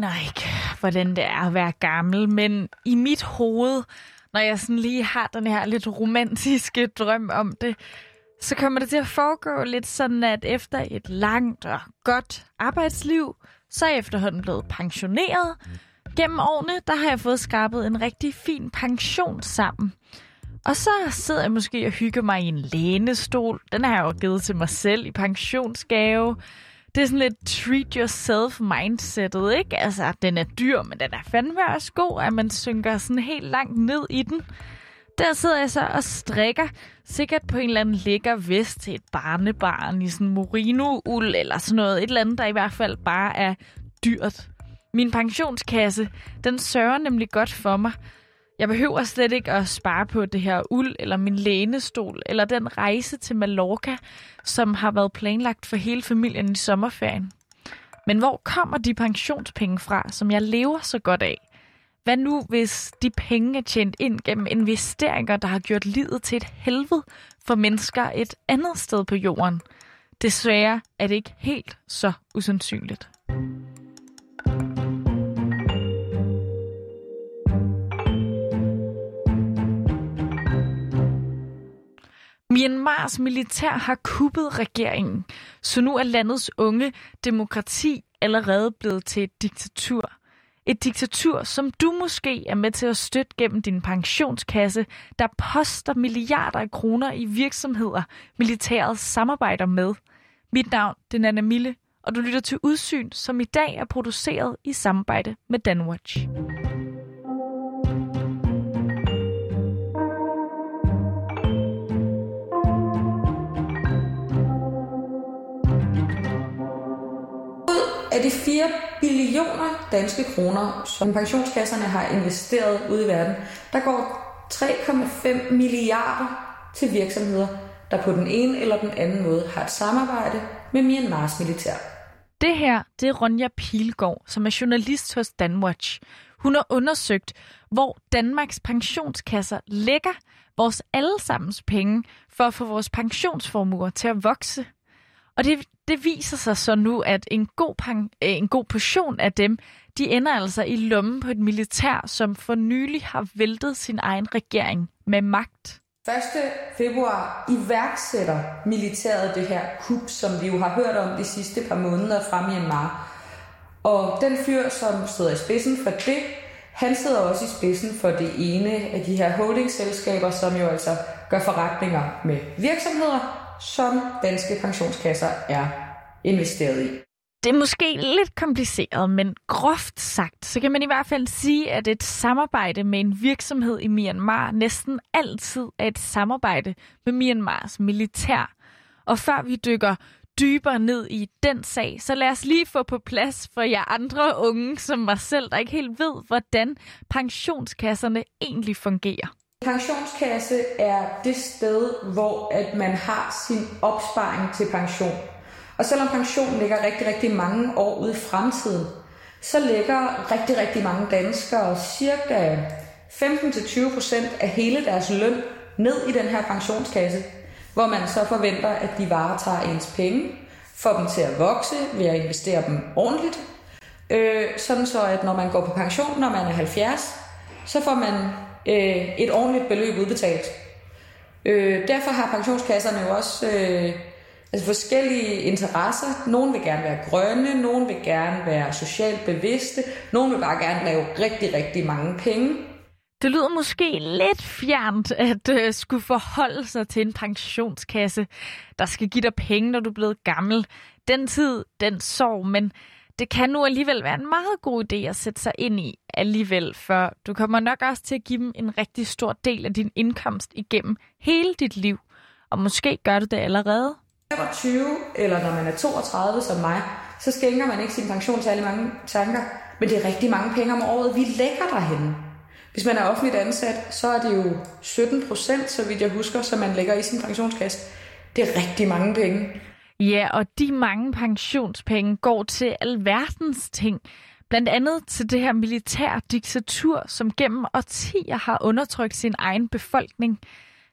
Aner ikke, hvordan det er at være gammel, men i mit hoved, når jeg sådan lige har den her lidt romantiske drøm om det, så kommer det til at foregå lidt sådan, at efter et langt og godt arbejdsliv, så er jeg efterhånden blevet pensioneret. Gennem årene, der har jeg fået skrabet en rigtig fin pension sammen. Og så sidder jeg måske og hygger mig i en lænestol. Den har jeg jo givet til mig selv i pensionsgave. Det er sådan lidt treat yourself mindsetet, ikke? Altså, den er dyr, men den er fandme også god, at man synker sådan helt langt ned i den. Der sidder jeg så og strikker, sikkert på en eller anden lækker vest til et barnebarn i sådan merino-uld eller sådan noget. Et eller andet, der i hvert fald bare er dyrt. Min pensionskasse, den sørger nemlig godt for mig. Jeg behøver slet ikke at spare på det her uld, eller min lænestol, eller den rejse til Mallorca, som har været planlagt for hele familien i sommerferien. Men hvor kommer de pensionspenge fra, som jeg lever så godt af? Hvad nu, hvis de penge er tjent ind gennem investeringer, der har gjort livet til et helvede for mennesker et andet sted på jorden? Desværre er det ikke helt så usandsynligt. Myanmars militær har kuppet regeringen, så nu er landets unge demokrati allerede blevet til et diktatur. Et diktatur, som du måske er med til at støtte gennem din pensionskasse, der poster milliarder af kroner i virksomheder, militæret samarbejder med. Mit navn det er Nana Mille, og du lytter til Udsyn, som i dag er produceret i samarbejde med Danwatch. Af de 4 billioner danske kroner, som pensionskasserne har investeret ude i verden, der går 3,5 milliarder til virksomheder, der på den ene eller den anden måde har et samarbejde med Myanmars militær. Det her, det er Ronja Pilgaard, som er journalist hos Danwatch. Hun har undersøgt, hvor Danmarks pensionskasser lægger vores allesammens penge for at få vores pensionsformuer til at vokse. Og det, det viser sig så nu, at en god, pang, øh, en god portion af dem, de ender altså i lommen på et militær, som for nylig har væltet sin egen regering med magt. 1. februar iværksætter militæret det her kup, som vi jo har hørt om de sidste par måneder fra Myanmar. Og den fyr, som sidder i spidsen for det, han sidder også i spidsen for det ene af de her holdingselskaber, som jo altså gør forretninger med virksomheder, som danske pensionskasser er investeret i. Det er måske lidt kompliceret, men groft sagt, så kan man i hvert fald sige, at et samarbejde med en virksomhed i Myanmar næsten altid er et samarbejde med Myanmars militær. Og før vi dykker dybere ned i den sag, så lad os lige få på plads for jer andre unge, som mig selv, der ikke helt ved, hvordan pensionskasserne egentlig fungerer. Pensionskasse er det sted, hvor at man har sin opsparing til pension. Og selvom pension ligger rigtig, rigtig mange år ude i fremtiden, så ligger rigtig, rigtig mange danskere cirka 15-20% af hele deres løn ned i den her pensionskasse, hvor man så forventer, at de varetager ens penge, får dem til at vokse ved at investere dem ordentligt, øh, sådan så at når man går på pension, når man er 70, så får man øh, et ordentligt beløb udbetalt. Øh, derfor har pensionskasserne jo også øh, altså forskellige interesser. Nogle vil gerne være grønne, nogle vil gerne være socialt bevidste, nogle vil bare gerne lave rigtig, rigtig mange penge. Det lyder måske lidt fjernt at øh, skulle forholde sig til en pensionskasse, der skal give dig penge, når du er blevet gammel. Den tid, den sorg, men det kan nu alligevel være en meget god idé at sætte sig ind i alligevel, for du kommer nok også til at give dem en rigtig stor del af din indkomst igennem hele dit liv. Og måske gør du det allerede. 25 eller når man er 32 som mig, så skænker man ikke sin pension særlig mange tanker, men det er rigtig mange penge om året, vi lægger derhen. Hvis man er offentligt ansat, så er det jo 17 procent, så vidt jeg husker, som man lægger i sin pensionskasse. Det er rigtig mange penge. Ja, og de mange pensionspenge går til alverdens ting. Blandt andet til det her militær diktatur, som gennem årtier har undertrykt sin egen befolkning.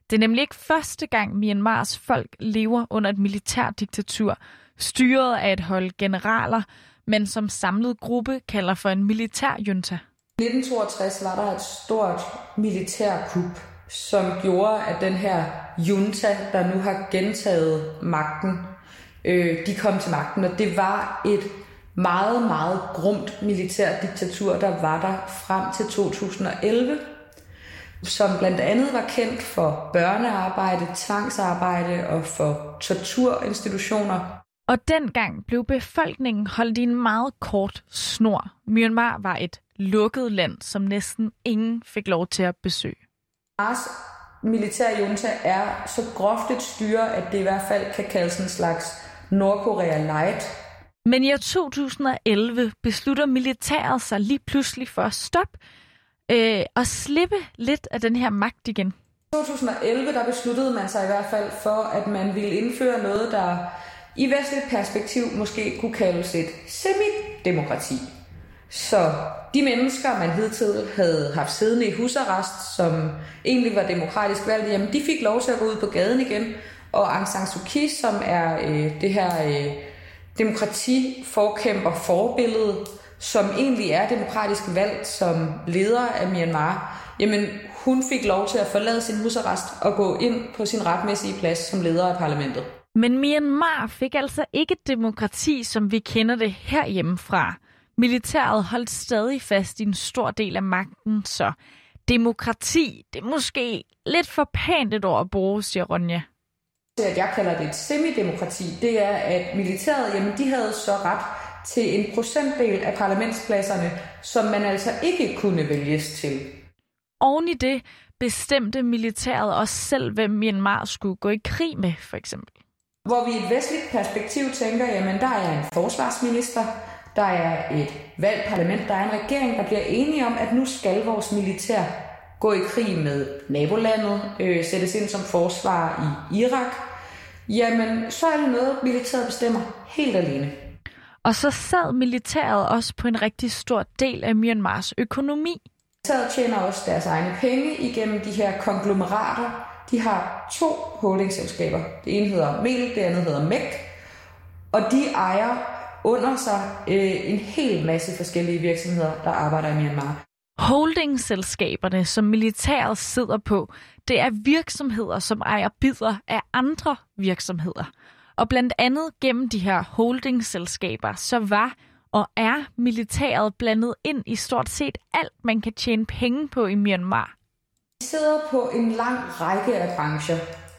Det er nemlig ikke første gang Myanmars folk lever under et militær diktatur, styret af et hold generaler, men som samlet gruppe kalder for en militærjunta. I 1962 var der et stort militærkup, som gjorde, at den her junta, der nu har gentaget magten, øh, de kom til magten, og det var et meget, meget grumt militærdiktatur, der var der frem til 2011, som blandt andet var kendt for børnearbejde, tvangsarbejde og for torturinstitutioner. Og dengang blev befolkningen holdt i en meget kort snor. Myanmar var et lukket land, som næsten ingen fik lov til at besøge. Mars militærjunta er så groft et styre, at det i hvert fald kan kaldes en slags Nordkorea light. Men i år 2011 beslutter militæret sig lige pludselig for at stoppe øh, og slippe lidt af den her magt igen. I 2011 der besluttede man sig i hvert fald for, at man ville indføre noget, der i vestligt perspektiv måske kunne kaldes et semidemokrati. Så de mennesker, man hidtil havde haft siddende i husarrest, som egentlig var demokratisk valgt, jamen de fik lov til at gå ud på gaden igen. Og Aung San Suu Kyi, som er øh, det her øh, demokratiforkæmper forbillede, som egentlig er demokratisk valgt som leder af Myanmar, jamen hun fik lov til at forlade sin husarrest og gå ind på sin retmæssige plads som leder af parlamentet. Men Myanmar fik altså ikke demokrati, som vi kender det herhjemmefra. Militæret holdt stadig fast i en stor del af magten, så demokrati, det er måske lidt for pænt et ord at bruge, siger Ronja. At jeg kalder det et semidemokrati, det er, at militæret, jamen de havde så ret til en procentdel af parlamentspladserne, som man altså ikke kunne vælges til. Oven i det bestemte militæret også selv, hvem Myanmar skulle gå i krig med, for eksempel. Hvor vi i et vestligt perspektiv tænker, jamen der er en forsvarsminister, der er et valgt parlament, der er en regering, der bliver enige om, at nu skal vores militær gå i krig med nabolandet, øh, sættes ind som forsvar i Irak, jamen så er det noget, militæret bestemmer helt alene. Og så sad militæret også på en rigtig stor del af Myanmars økonomi. Militæret tjener også deres egne penge igennem de her konglomerater. De har to holdingselskaber. Det ene hedder Mel, det andet hedder MEC. Og de ejer under sig øh, en hel masse forskellige virksomheder, der arbejder i Myanmar. Holdingselskaberne, som militæret sidder på, det er virksomheder, som ejer bidder af andre virksomheder. Og blandt andet gennem de her holdingselskaber, så var og er militæret blandet ind i stort set alt, man kan tjene penge på i Myanmar. Vi sidder på en lang række af brancher,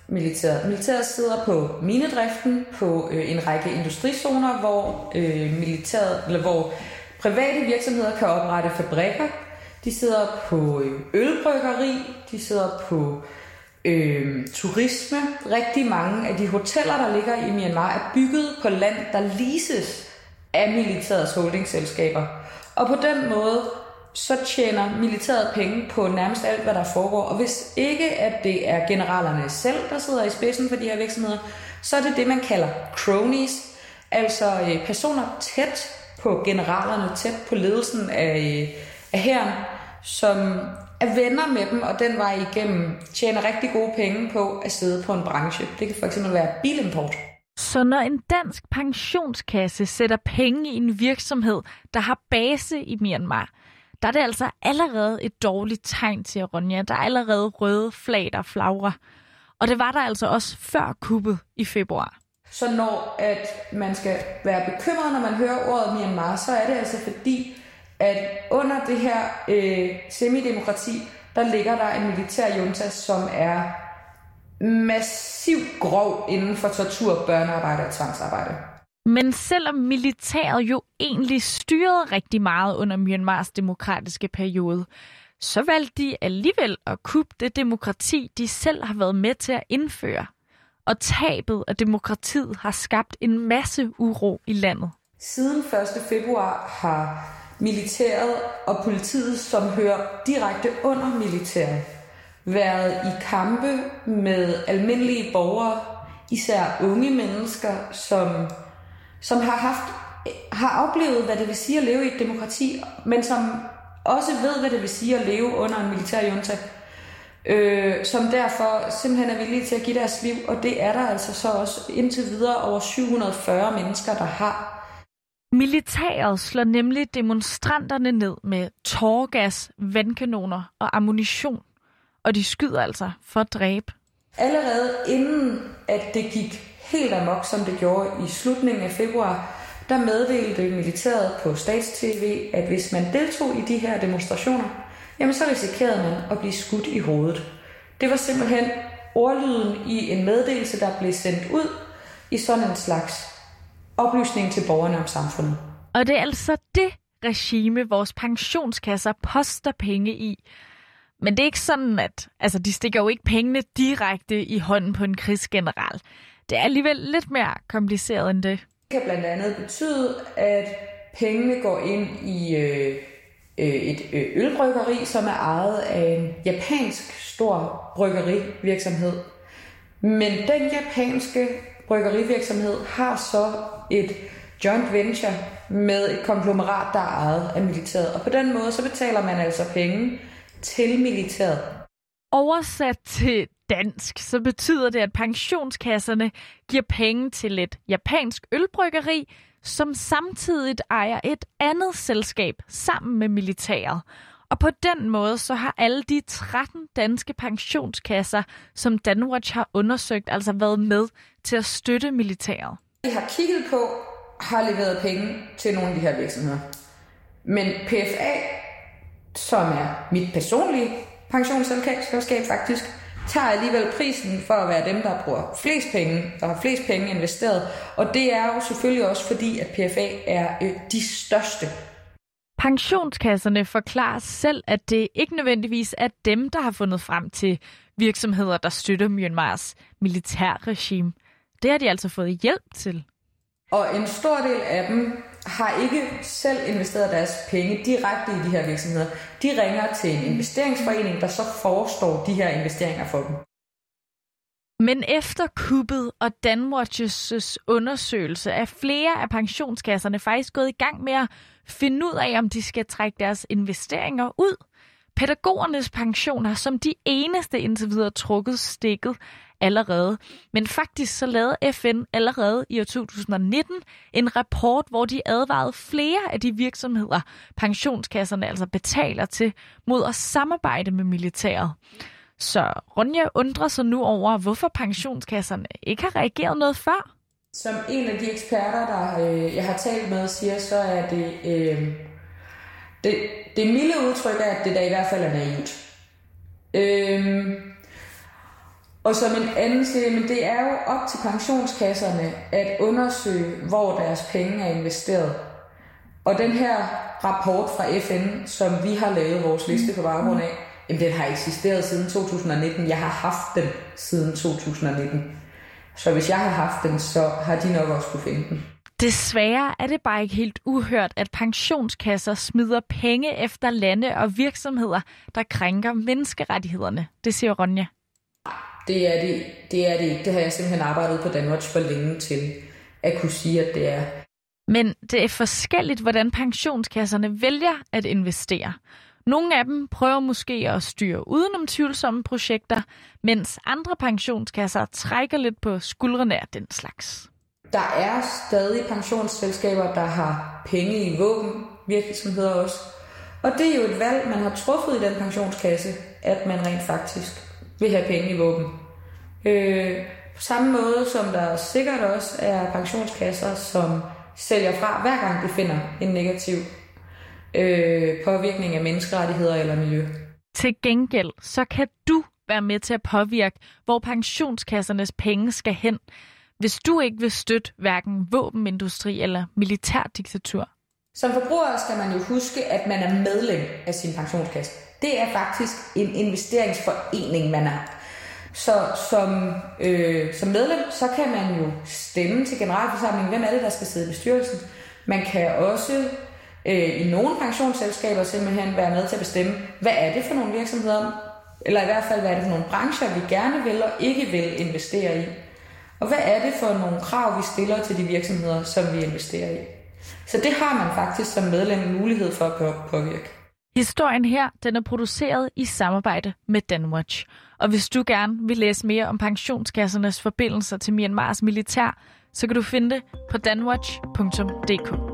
militæret. Militæret sidder på minedriften, på øh, en række industrizoner, hvor øh, militæret, eller hvor private virksomheder kan oprette fabrikker. De sidder på øh, ølbryggeri, de sidder på øh, turisme. Rigtig mange af de hoteller, der ligger i Myanmar, er bygget på land, der leases af militærets holdingselskaber. Og på den måde, så tjener militæret penge på nærmest alt, hvad der foregår. Og hvis ikke, at det er generalerne selv, der sidder i spidsen for de her virksomheder, så er det det, man kalder cronies, altså øh, personer tæt på generalerne, tæt på ledelsen af, øh, herren, som er venner med dem, og den vej igennem tjener rigtig gode penge på at sidde på en branche. Det kan fx være bilimport. Så når en dansk pensionskasse sætter penge i en virksomhed, der har base i Myanmar, der er det altså allerede et dårligt tegn til Ronja. Der er allerede røde flag, der flagrer. Og det var der altså også før kuppet i februar. Så når at man skal være bekymret, når man hører ordet Myanmar, så er det altså fordi, at under det her øh, semidemokrati, der ligger der en militærjunta, som er massivt grov inden for tortur, børnearbejde og tvangsarbejde. Men selvom militæret jo egentlig styrede rigtig meget under Myanmars demokratiske periode, så valgte de alligevel at kuppe det demokrati, de selv har været med til at indføre. Og tabet af demokratiet har skabt en masse uro i landet. Siden 1. februar har militæret og politiet, som hører direkte under militæret, været i kampe med almindelige borgere, især unge mennesker, som, som har haft har oplevet, hvad det vil sige at leve i et demokrati, men som også ved, hvad det vil sige at leve under en militær junta, øh, som derfor simpelthen er villige til at give deres liv, og det er der altså så også indtil videre over 740 mennesker, der har. Militæret slår nemlig demonstranterne ned med tårgas, vandkanoner og ammunition, og de skyder altså for at dræbe. Allerede inden at det gik helt amok, som det gjorde i slutningen af februar, der meddelte militæret på statstv, at hvis man deltog i de her demonstrationer, jamen så risikerede man at blive skudt i hovedet. Det var simpelthen ordlyden i en meddelelse, der blev sendt ud i sådan en slags oplysning til borgerne om samfundet. Og det er altså det regime, vores pensionskasser poster penge i. Men det er ikke sådan, at altså, de stikker jo ikke pengene direkte i hånden på en krigsgeneral. Det er alligevel lidt mere kompliceret end det. Det kan blandt andet betyde, at pengene går ind i øh, øh, et øh, ølbryggeri, som er ejet af en japansk stor bryggerivirksomhed. Men den japanske bryggerivirksomhed har så et joint venture med et konglomerat, der er ejet af militæret. Og på den måde så betaler man altså penge til militæret. Oversat til dansk, så betyder det, at pensionskasserne giver penge til et japansk ølbryggeri, som samtidig ejer et andet selskab sammen med militæret. Og på den måde så har alle de 13 danske pensionskasser, som Danwatch har undersøgt, altså været med til at støtte militæret. Vi har kigget på, har leveret penge til nogle af de her virksomheder. Men PFA, som er mit personlige pensionsselskab faktisk, tager alligevel prisen for at være dem, der bruger flest penge, der har flest penge investeret. Og det er jo selvfølgelig også fordi, at PFA er øh, de største Pensionskasserne forklarer selv, at det ikke nødvendigvis er dem, der har fundet frem til virksomheder, der støtter Myanmars militærregime. Det har de altså fået hjælp til. Og en stor del af dem har ikke selv investeret deres penge direkte i de her virksomheder. De ringer til en investeringsforening, der så forestår de her investeringer for dem. Men efter kuppet og Danwatches undersøgelse er flere af pensionskasserne faktisk gået i gang med at finde ud af, om de skal trække deres investeringer ud. Pædagogernes pension har som de eneste indtil videre trukket stikket allerede. Men faktisk så lavede FN allerede i år 2019 en rapport, hvor de advarede flere af de virksomheder, pensionskasserne altså betaler til, mod at samarbejde med militæret. Så Ronja undrer sig nu over, hvorfor pensionskasserne ikke har reageret noget før. Som en af de eksperter, der øh, jeg har talt med, siger, så er det, øh, det, det milde udtryk er, at det der i hvert fald er naivt. Øh, og som en anden siger, men det er jo op til pensionskasserne at undersøge, hvor deres penge er investeret. Og den her rapport fra FN, som vi har lavet vores liste på baggrund af, jamen den har eksisteret siden 2019. Jeg har haft den siden 2019. Så hvis jeg har haft den, så har de nok også kunne finde den. Desværre er det bare ikke helt uhørt, at pensionskasser smider penge efter lande og virksomheder, der krænker menneskerettighederne. Det siger Ronja. Det er det, det er det ikke. Det har jeg simpelthen arbejdet på Danmark for længe til at kunne sige, at det er. Men det er forskelligt, hvordan pensionskasserne vælger at investere. Nogle af dem prøver måske at styre udenom tvivlsomme projekter, mens andre pensionskasser trækker lidt på skuldrene af den slags. Der er stadig pensionsselskaber, der har penge i våben, virksomheder også. Og det er jo et valg, man har truffet i den pensionskasse, at man rent faktisk vil have penge i våben. Øh, på samme måde som der sikkert også er pensionskasser, som sælger fra, hver gang de finder en negativ øh, påvirkning af menneskerettigheder eller miljø. Til gengæld, så kan du være med til at påvirke, hvor pensionskassernes penge skal hen, hvis du ikke vil støtte hverken våbenindustri eller militærdiktatur. Som forbruger skal man jo huske, at man er medlem af sin pensionskasse. Det er faktisk en investeringsforening, man er. Så som, øh, som medlem, så kan man jo stemme til generalforsamlingen, hvem er det, der skal sidde i bestyrelsen. Man kan også øh, i nogle pensionsselskaber simpelthen være med til at bestemme, hvad er det for nogle virksomheder, eller i hvert fald, hvad er det for nogle brancher, vi gerne vil og ikke vil investere i. Og hvad er det for nogle krav, vi stiller til de virksomheder, som vi investerer i. Så det har man faktisk som medlem mulighed for at påvirke. Historien her den er produceret i samarbejde med Danwatch. Og hvis du gerne vil læse mere om pensionskassernes forbindelser til Myanmars militær, så kan du finde det på danwatch.dk.